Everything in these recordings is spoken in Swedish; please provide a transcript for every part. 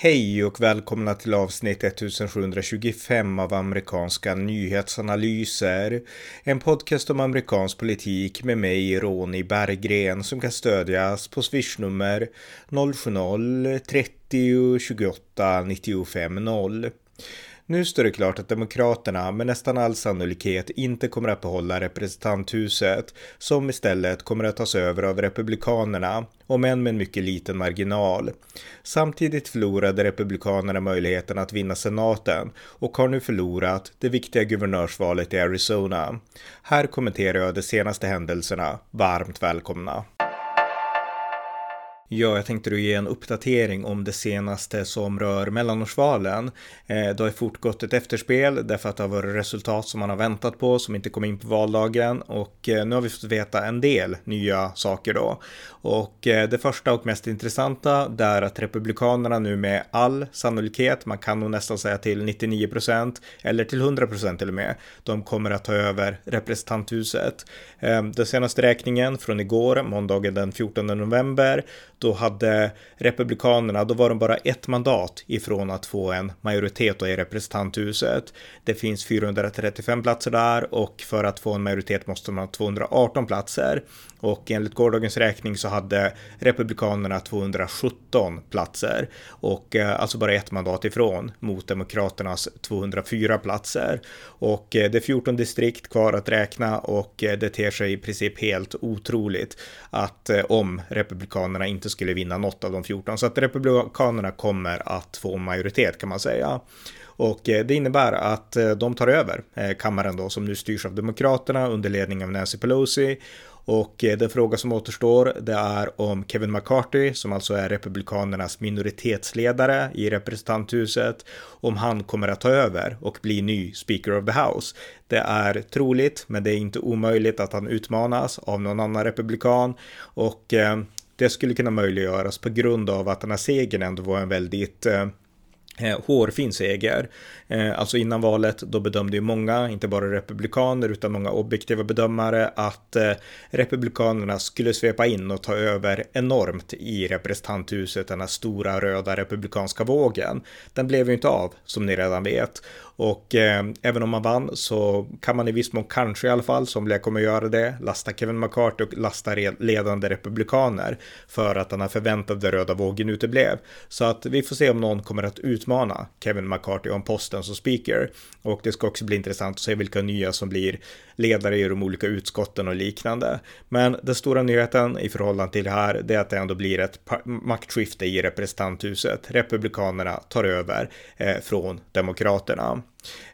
Hej och välkomna till avsnitt 1725 av amerikanska nyhetsanalyser. En podcast om amerikansk politik med mig, Ronny Berggren, som kan stödjas på swishnummer 070-30 28 95 0. Nu står det klart att Demokraterna med nästan all sannolikhet inte kommer att behålla representanthuset som istället kommer att tas över av Republikanerna, om än med en mycket liten marginal. Samtidigt förlorade Republikanerna möjligheten att vinna senaten och har nu förlorat det viktiga guvernörsvalet i Arizona. Här kommenterar jag de senaste händelserna. Varmt välkomna! Ja, jag tänkte ge en uppdatering om det senaste som rör mellanårsvalen. Eh, det har fortgått ett efterspel därför att det har varit resultat som man har väntat på som inte kom in på valdagen och eh, nu har vi fått veta en del nya saker då. Och eh, det första och mest intressanta det är att Republikanerna nu med all sannolikhet, man kan nog nästan säga till 99 procent eller till 100 procent till och med, de kommer att ta över representanthuset. Ehm, den senaste räkningen från igår, måndagen den 14 november, då hade Republikanerna, då var de bara ett mandat ifrån att få en majoritet i representanthuset. Det finns 435 platser där och för att få en majoritet måste man ha 218 platser. Och enligt gårdagens räkning så hade Republikanerna 217 platser och eh, alltså bara ett mandat ifrån mot Demokraternas 204 platser. Och eh, det är 14 distrikt kvar att räkna och eh, det ter sig i princip helt otroligt att eh, om Republikanerna inte skulle vinna något av de 14 så att Republikanerna kommer att få majoritet kan man säga. Och eh, det innebär att eh, de tar över eh, kammaren då som nu styrs av Demokraterna under ledning av Nancy Pelosi och den fråga som återstår det är om Kevin McCarthy, som alltså är Republikanernas minoritetsledare i representanthuset, om han kommer att ta över och bli ny Speaker of the House. Det är troligt, men det är inte omöjligt att han utmanas av någon annan republikan och eh, det skulle kunna möjliggöras på grund av att den här segern ändå var en väldigt eh, Eh, hårfin seger. Eh, alltså innan valet, då bedömde ju många, inte bara republikaner utan många objektiva bedömare, att eh, republikanerna skulle svepa in och ta över enormt i representanthuset, den här stora röda republikanska vågen. Den blev ju inte av, som ni redan vet. Och eh, även om man vann så kan man i viss mån kanske i alla fall, somliga kommer göra det, lasta Kevin McCarthy och lasta ledande republikaner för att den här förväntade röda vågen uteblev. Så att vi får se om någon kommer att utmana Kevin McCarthy om posten som speaker. Och det ska också bli intressant att se vilka nya som blir ledare i de olika utskotten och liknande. Men den stora nyheten i förhållande till det här, det är att det ändå blir ett maktskifte i representanthuset. Republikanerna tar över eh, från Demokraterna.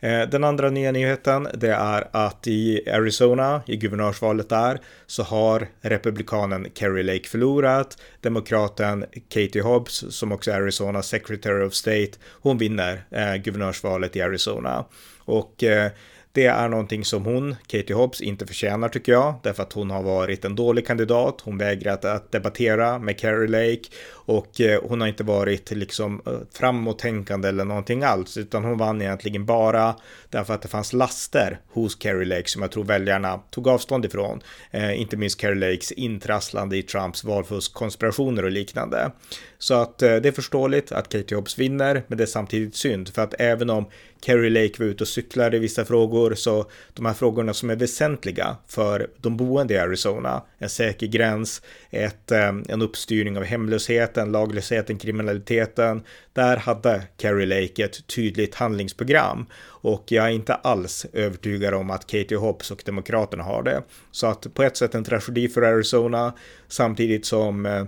Eh, den andra nya nyheten det är att i Arizona, i guvernörsvalet där, så har republikanen Kerry Lake förlorat. Demokraten Katie Hobbs, som också är Arizona Secretary of State, hon vinner eh, guvernörsvalet i Arizona. Och eh, det är någonting som hon, Katie Hobbs, inte förtjänar tycker jag, därför att hon har varit en dålig kandidat. Hon vägrat att debattera med Carrie Lake och eh, hon har inte varit liksom eh, framåttänkande eller någonting alls, utan hon vann egentligen bara därför att det fanns laster hos Carrie Lake som jag tror väljarna tog avstånd ifrån. Eh, inte minst Carrie Lakes intrasslande i Trumps valfuskkonspirationer och liknande. Så att eh, det är förståeligt att Katie Hobbs vinner, men det är samtidigt synd för att även om Carrie Lake var ute och cyklade i vissa frågor, så de här frågorna som är väsentliga för de boende i Arizona, en säker gräns, ett, eh, en uppstyrning av hemlösheten, laglösheten, kriminaliteten, där hade Kerry Lake ett tydligt handlingsprogram och jag är inte alls övertygad om att Katie Hobbs och Demokraterna har det. Så att på ett sätt en tragedi för Arizona samtidigt som eh,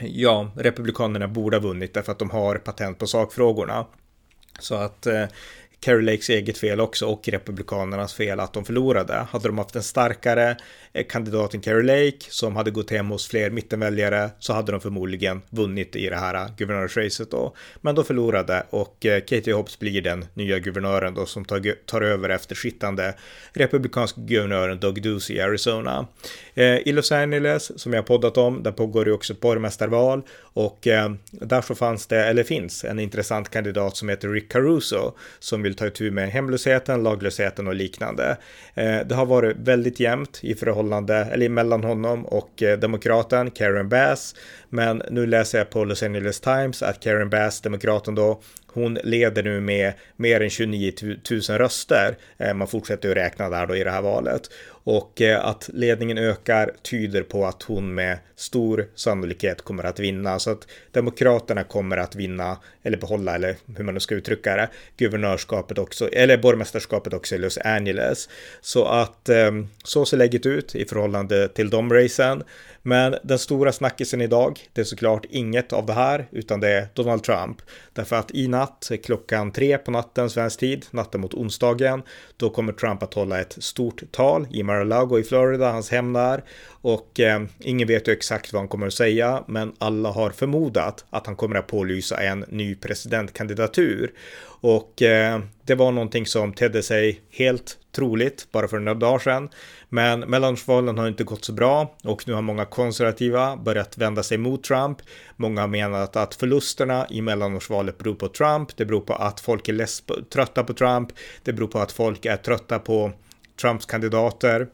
ja, Republikanerna borde ha vunnit därför att de har patent på sakfrågorna. Så att eh, Kerry Lakes eget fel också och Republikanernas fel att de förlorade. Hade de haft en starkare eh, kandidat än Kerry Lake som hade gått hem hos fler mittenväljare så hade de förmodligen vunnit i det här eh, guvernörsracet då. Men de förlorade och eh, Katie Hobbs blir den nya guvernören då som tar, tar över efter sittande republikanska guvernören Doug Ducey i Arizona. I Los Angeles, som jag poddat om, där pågår ju också ett borgmästarval och där så fanns det, eller finns, en intressant kandidat som heter Rick Caruso som vill vill ta itu med hemlösheten, laglösheten och liknande. Eh, det har varit väldigt jämnt i förhållande, eller mellan honom och eh, demokraten Karen Bass. Men nu läser jag på Los Angeles Times att Karen Bass, demokraten då, hon leder nu med mer än 29 000 röster. Eh, man fortsätter ju räkna där då i det här valet. Och eh, att ledningen ökar tyder på att hon med stor sannolikhet kommer att vinna. Så att Demokraterna kommer att vinna, eller behålla, eller hur man nu ska uttrycka det, guvernörskapet också, eller borgmästerskapet också i Los Angeles. Så att ehm, så ser läget ut i förhållande till de racen. Men den stora snackisen idag, det är såklart inget av det här, utan det är Donald Trump. Därför att i natt, klockan tre på natten svensk tid, natten mot onsdagen, då kommer Trump att hålla ett stort tal i Mar-a-Lago i Florida, hans hem där. Och eh, ingen vet ju exakt vad han kommer att säga, men alla har förmodat att han kommer att pålysa en ny presidentkandidatur. Och eh, det var någonting som tedde sig helt troligt bara för några dagar sedan. Men mellanårsvalen har inte gått så bra och nu har många konservativa börjat vända sig mot Trump. Många har menat att förlusterna i mellanårsvalet beror på Trump. Det beror på att folk är på, trötta på Trump. Det beror på att folk är trötta på Trumps kandidater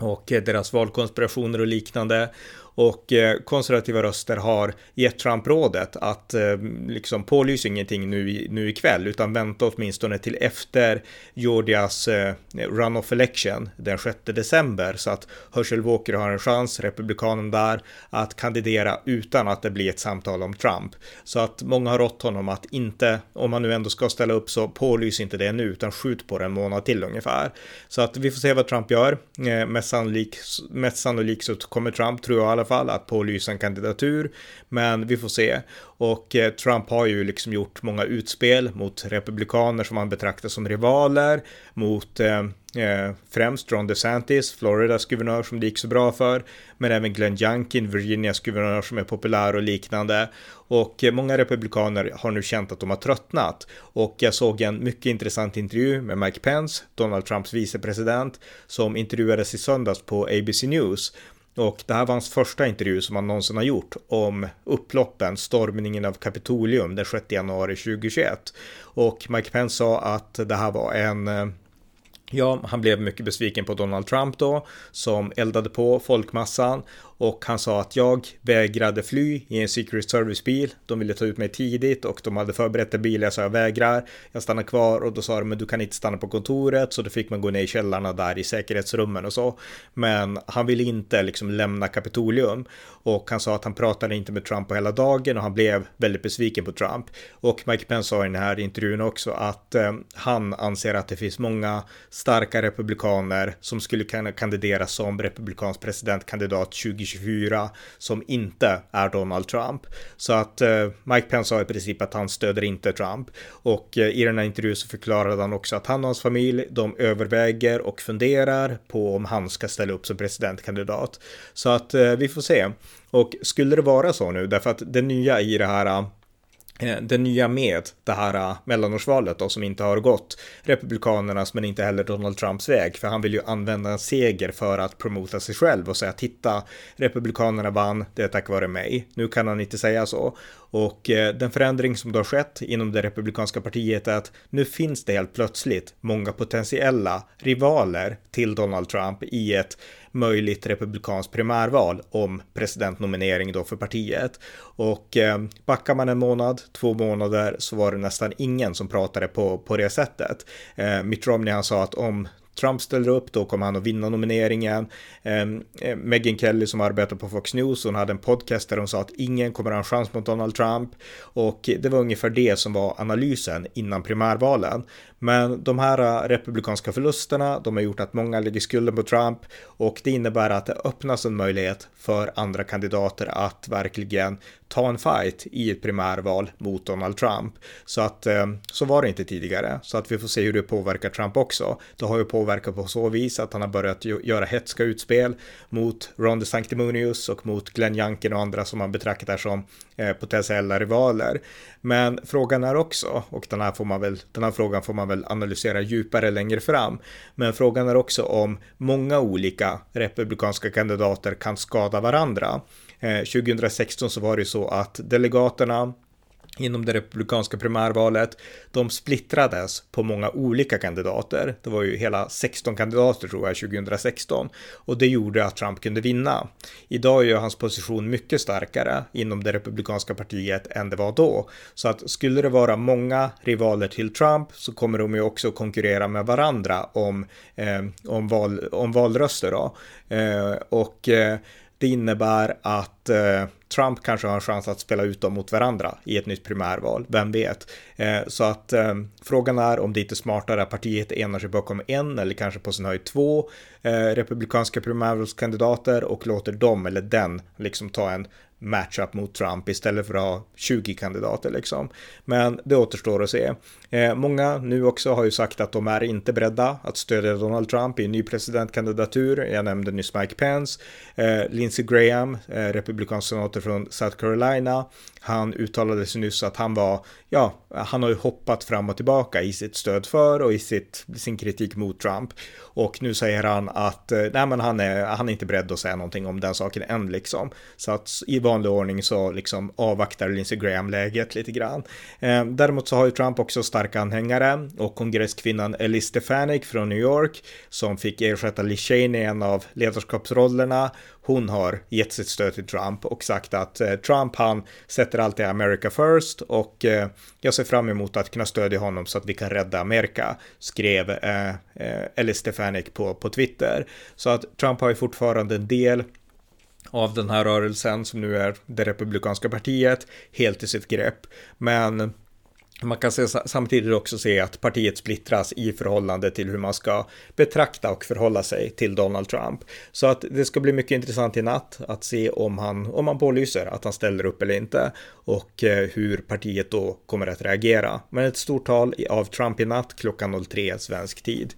och eh, deras valkonspirationer och liknande. Och eh, konservativa röster har gett Trump rådet att eh, liksom pålys ingenting nu, nu ikväll utan vänta åtminstone till efter Georgias eh, runoff election den 6 december så att Herschel Walker har en chans, republikanen där, att kandidera utan att det blir ett samtal om Trump. Så att många har rått honom att inte, om man nu ändå ska ställa upp så pålys inte det nu utan skjut på det en månad till ungefär. Så att vi får se vad Trump gör. Mest sannolikt, mest sannolikt så kommer Trump, tror jag i alla fall att pålysa en kandidatur. Men vi får se. Och eh, Trump har ju liksom gjort många utspel mot republikaner som han betraktar som rivaler, mot eh, eh, främst Ron DeSantis, Floridas guvernör som det gick så bra för, men även Glenn Youngkin, Virginias guvernör som är populär och liknande. Och eh, många republikaner har nu känt att de har tröttnat. Och jag såg en mycket intressant intervju med Mike Pence, Donald Trumps vicepresident, som intervjuades i söndags på ABC News. Och det här var hans första intervju som han någonsin har gjort om upploppen, stormningen av Kapitolium den 6 januari 2021. Och Mike Pence sa att det här var en eh, Ja, han blev mycket besviken på Donald Trump då, som eldade på folkmassan och han sa att jag vägrade fly i en Secret Service-bil. De ville ta ut mig tidigt och de hade förberett en bil. Jag sa jag vägrar. Jag stannar kvar och då sa de men du kan inte stanna på kontoret så då fick man gå ner i källarna där i säkerhetsrummen och så. Men han ville inte liksom lämna Kapitolium och han sa att han pratade inte med Trump på hela dagen och han blev väldigt besviken på Trump. Och Mike Pence sa i den här intervjun också att eh, han anser att det finns många starka republikaner som skulle kunna kandidera som republikansk presidentkandidat 2020 2024 som inte är Donald Trump. Så att eh, Mike Pence sa i princip att han stöder inte Trump. Och eh, i den här intervjun så förklarade han också att han och hans familj, de överväger och funderar på om han ska ställa upp som presidentkandidat. Så att eh, vi får se. Och skulle det vara så nu, därför att det nya i det här eh, Eh, det nya med det här eh, mellanårsvalet då som inte har gått Republikanernas men inte heller Donald Trumps väg för han vill ju använda en seger för att promota sig själv och säga titta Republikanerna vann, det är tack vare mig. Nu kan han inte säga så och eh, den förändring som då har skett inom det republikanska partiet är att nu finns det helt plötsligt många potentiella rivaler till Donald Trump i ett möjligt republikanskt primärval om presidentnominering då för partiet. Och eh, backar man en månad, två månader så var det nästan ingen som pratade på, på det sättet. Eh, Mitt Romney han sa att om Trump ställer upp, då kommer han att vinna nomineringen. Ehm, eh, Megyn Kelly som arbetar på Fox News, hon hade en podcast där hon sa att ingen kommer att ha en chans mot Donald Trump. Och det var ungefär det som var analysen innan primärvalen. Men de här eh, republikanska förlusterna, de har gjort att många lägger skulden på Trump och det innebär att det öppnas en möjlighet för andra kandidater att verkligen ta en fight i ett primärval mot Donald Trump. Så att eh, så var det inte tidigare, så att vi får se hur det påverkar Trump också. Det har ju påverkat på så vis att han har börjat göra hetska utspel mot Ron DeSanctimonious och mot Glenn Youngkin och andra som man betraktar som eh, potentiella rivaler. Men frågan är också, och den här, får man väl, den här frågan får man väl analysera djupare längre fram, men frågan är också om många olika republikanska kandidater kan skada varandra. Eh, 2016 så var det så att delegaterna inom det republikanska primärvalet, de splittrades på många olika kandidater. Det var ju hela 16 kandidater tror jag 2016 och det gjorde att Trump kunde vinna. Idag är ju hans position mycket starkare inom det republikanska partiet än det var då. Så att skulle det vara många rivaler till Trump så kommer de ju också konkurrera med varandra om, eh, om, val, om valröster då. Eh, och eh, det innebär att eh, Trump kanske har en chans att spela ut dem mot varandra i ett nytt primärval, vem vet? Eh, så att eh, frågan är om det inte smartare att partiet enar sig bakom en eller kanske på sin höjd två eh, republikanska primärvalskandidater och låter dem eller den liksom ta en matchup mot Trump istället för att ha 20 kandidater liksom. Men det återstår att se. Eh, många nu också har ju sagt att de är inte beredda att stödja Donald Trump i en ny presidentkandidatur. Jag nämnde nyss Mike Pence, eh, Lindsey Graham, eh, republikansk senator från South Carolina. Han uttalade sig nyss att han var, ja, han har ju hoppat fram och tillbaka i sitt stöd för och i sitt, sin kritik mot Trump. Och nu säger han att, eh, nej men han är, han är inte beredd att säga någonting om den saken än liksom. Så att i vanlig ordning så liksom avvaktar Lindsey Graham läget lite grann. Eh, däremot så har ju Trump också starka anhängare och kongresskvinnan Elise Stefanik från New York som fick ersätta Liz Cheney i en av ledarskapsrollerna hon har gett sitt stöd till Trump och sagt att eh, Trump han sätter alltid America first och eh, jag ser fram emot att kunna stödja honom så att vi kan rädda Amerika, skrev eh, eh, Stefanik på, på Twitter. Så att Trump har ju fortfarande en del av den här rörelsen som nu är det republikanska partiet helt i sitt grepp. Men man kan samtidigt också se att partiet splittras i förhållande till hur man ska betrakta och förhålla sig till Donald Trump. Så att det ska bli mycket intressant i natt att se om han, om han pålyser att han ställer upp eller inte och eh, hur partiet då kommer att reagera. Men ett stort tal av Trump i natt klockan 03 svensk tid.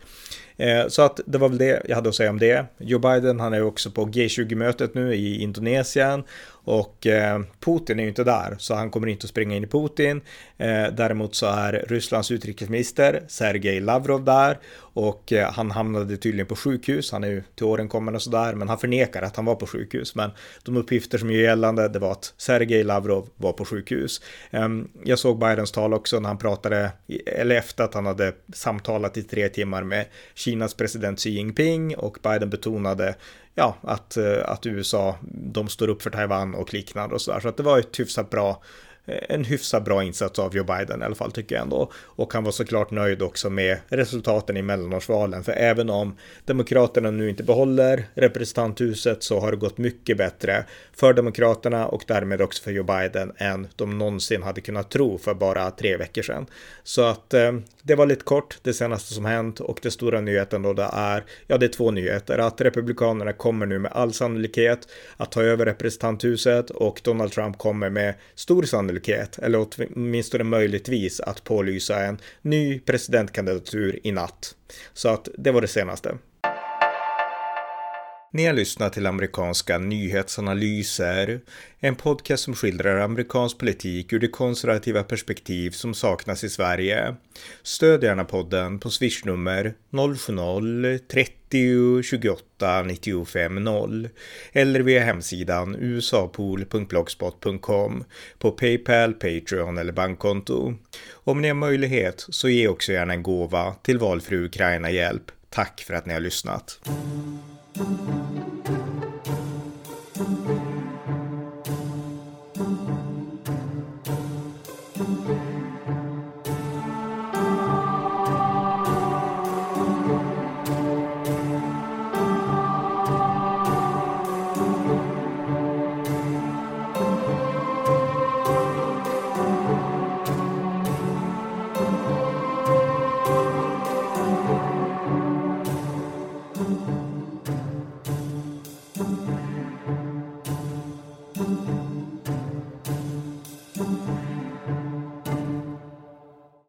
Eh, så att det var väl det jag hade att säga om det. Joe Biden, han är också på G20-mötet nu i Indonesien och eh, Putin är ju inte där, så han kommer inte att springa in i Putin. Eh, däremot så är Rysslands utrikesminister Sergej Lavrov där och eh, han hamnade tydligen på sjukhus. Han är ju till åren kommen och sådär, men han förnekar att han var på sjukhus. Men de uppgifter som är gällande, det var att Sergej Lavrov var på sjukhus. Ehm, jag såg Bidens tal också när han pratade, eller efter att han hade samtalat i tre timmar med Kinas president Xi Jinping och Biden betonade ja, att, eh, att USA, de står upp för Taiwan och liknande och sådär. Så att det var ett hyfsat bra en hyfsat bra insats av Joe Biden i alla fall tycker jag ändå. Och han var såklart nöjd också med resultaten i mellanårsvalen. För även om Demokraterna nu inte behåller representanthuset så har det gått mycket bättre för Demokraterna och därmed också för Joe Biden än de någonsin hade kunnat tro för bara tre veckor sedan. Så att eh, det var lite kort det senaste som hänt och det stora nyheten då det är, ja det är två nyheter, att Republikanerna kommer nu med all sannolikhet att ta över representanthuset och Donald Trump kommer med stor sannolikhet, eller åtminstone möjligtvis att pålysa en ny presidentkandidatur i natt. Så att det var det senaste. Ni har lyssnat till amerikanska nyhetsanalyser, en podcast som skildrar amerikansk politik ur det konservativa perspektiv som saknas i Sverige. Stöd gärna podden på swishnummer 070-30 28 95 0 eller via hemsidan usapool.blogspot.com på Paypal, Patreon eller bankkonto. Om ni har möjlighet så ge också gärna en gåva till valfri Ukraina-hjälp. Tack för att ni har lyssnat. thank you